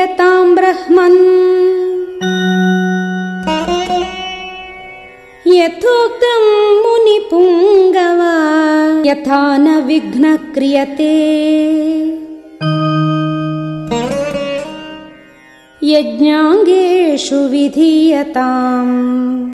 ्रह्मन् यथोक्तम् मुनिपुङ्गवा यथा न विघ्न क्रियते। यज्ञाङ्गेषु विधीयताम्।